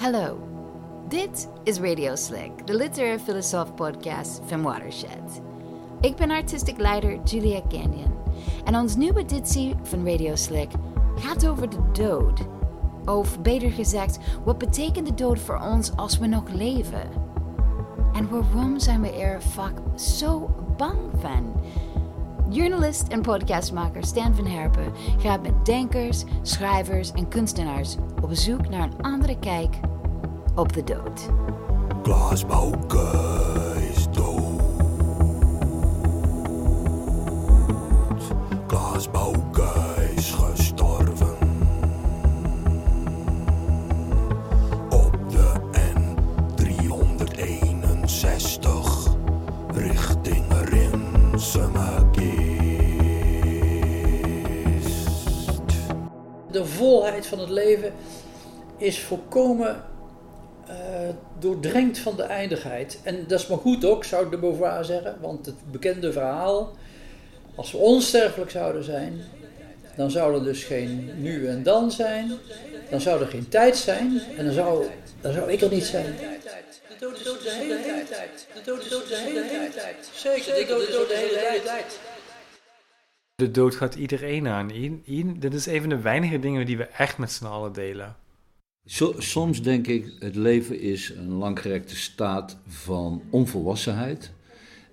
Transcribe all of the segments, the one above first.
Hallo, dit is Radio Slick, de literaire filosoof podcast van Watershed. Ik ben artistic leider Julia Canyon en ons nieuwe editie van Radio Slick gaat over de dood. Of beter gezegd, wat betekent de dood voor ons als we nog leven? En waarom zijn we er vaak zo bang van? Journalist en podcastmaker Stan van Herpen gaat met denkers, schrijvers en kunstenaars op zoek naar een andere kijk op de dood. Klaas Bouke is dood. Klaas Bouke is gestorven. Op de N361 richting Rinsemakist. De volheid van het leven is volkomen eh, doordrenkt van de eindigheid. En dat is maar goed ook, zou de Beauvoir zeggen. Want het bekende verhaal, als we onsterfelijk zouden zijn, dan zou er dus geen nu en dan zijn. Dan zou er geen tijd zijn en dan zou, dan zou ik er niet zijn. De dood is de hele tijd. De dood is de hele tijd. Zeker, de dood is de hele tijd. De dood gaat iedereen aan. Dit is een van de weinige dingen die we echt met z'n allen delen. Soms denk ik, het leven is een langgerekte staat van onvolwassenheid.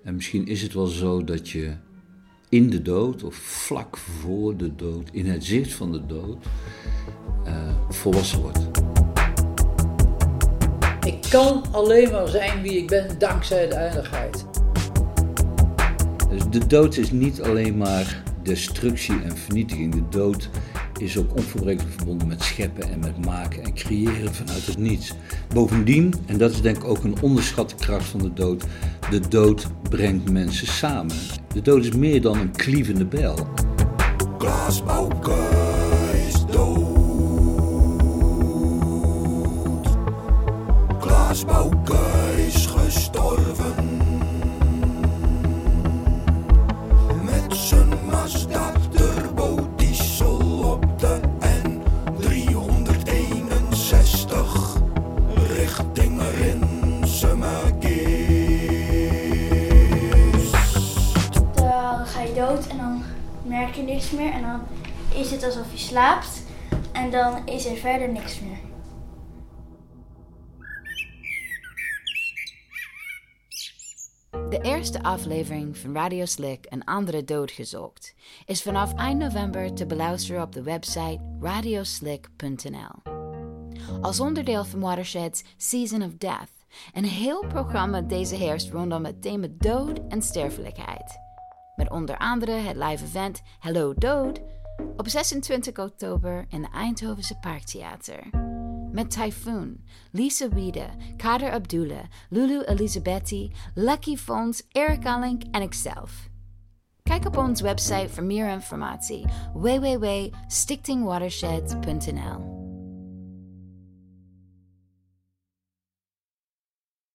En misschien is het wel zo dat je in de dood, of vlak voor de dood, in het zicht van de dood, eh, volwassen wordt. Ik kan alleen maar zijn wie ik ben dankzij de eindigheid. Dus de dood is niet alleen maar destructie en vernietiging. De dood is ook onverbrekelijk verbonden met scheppen en met maken en creëren vanuit het niets. Bovendien, en dat is denk ik ook een onderschatte kracht van de dood, de dood brengt mensen samen. De dood is meer dan een klievende. Klaas Dan ga je dood en dan merk je niks meer. En dan is het alsof je slaapt. En dan is er verder niks meer. De eerste aflevering van Radio Slick en andere doodgezocht is vanaf eind november te beluisteren op de website radioslick.nl. Als onderdeel van Watershed's Season of Death, een heel programma deze herfst rondom het thema dood en sterfelijkheid. Met onder andere het live event Hello Dood op 26 oktober in de Eindhovense Parktheater. Met Typhoon, Lisa Wiede, Kader Abdullah, Lulu Elisabetti, Lucky Fons, Eric Alink en ikzelf. Kijk op onze website voor meer informatie www.stichtingwatershed.nl.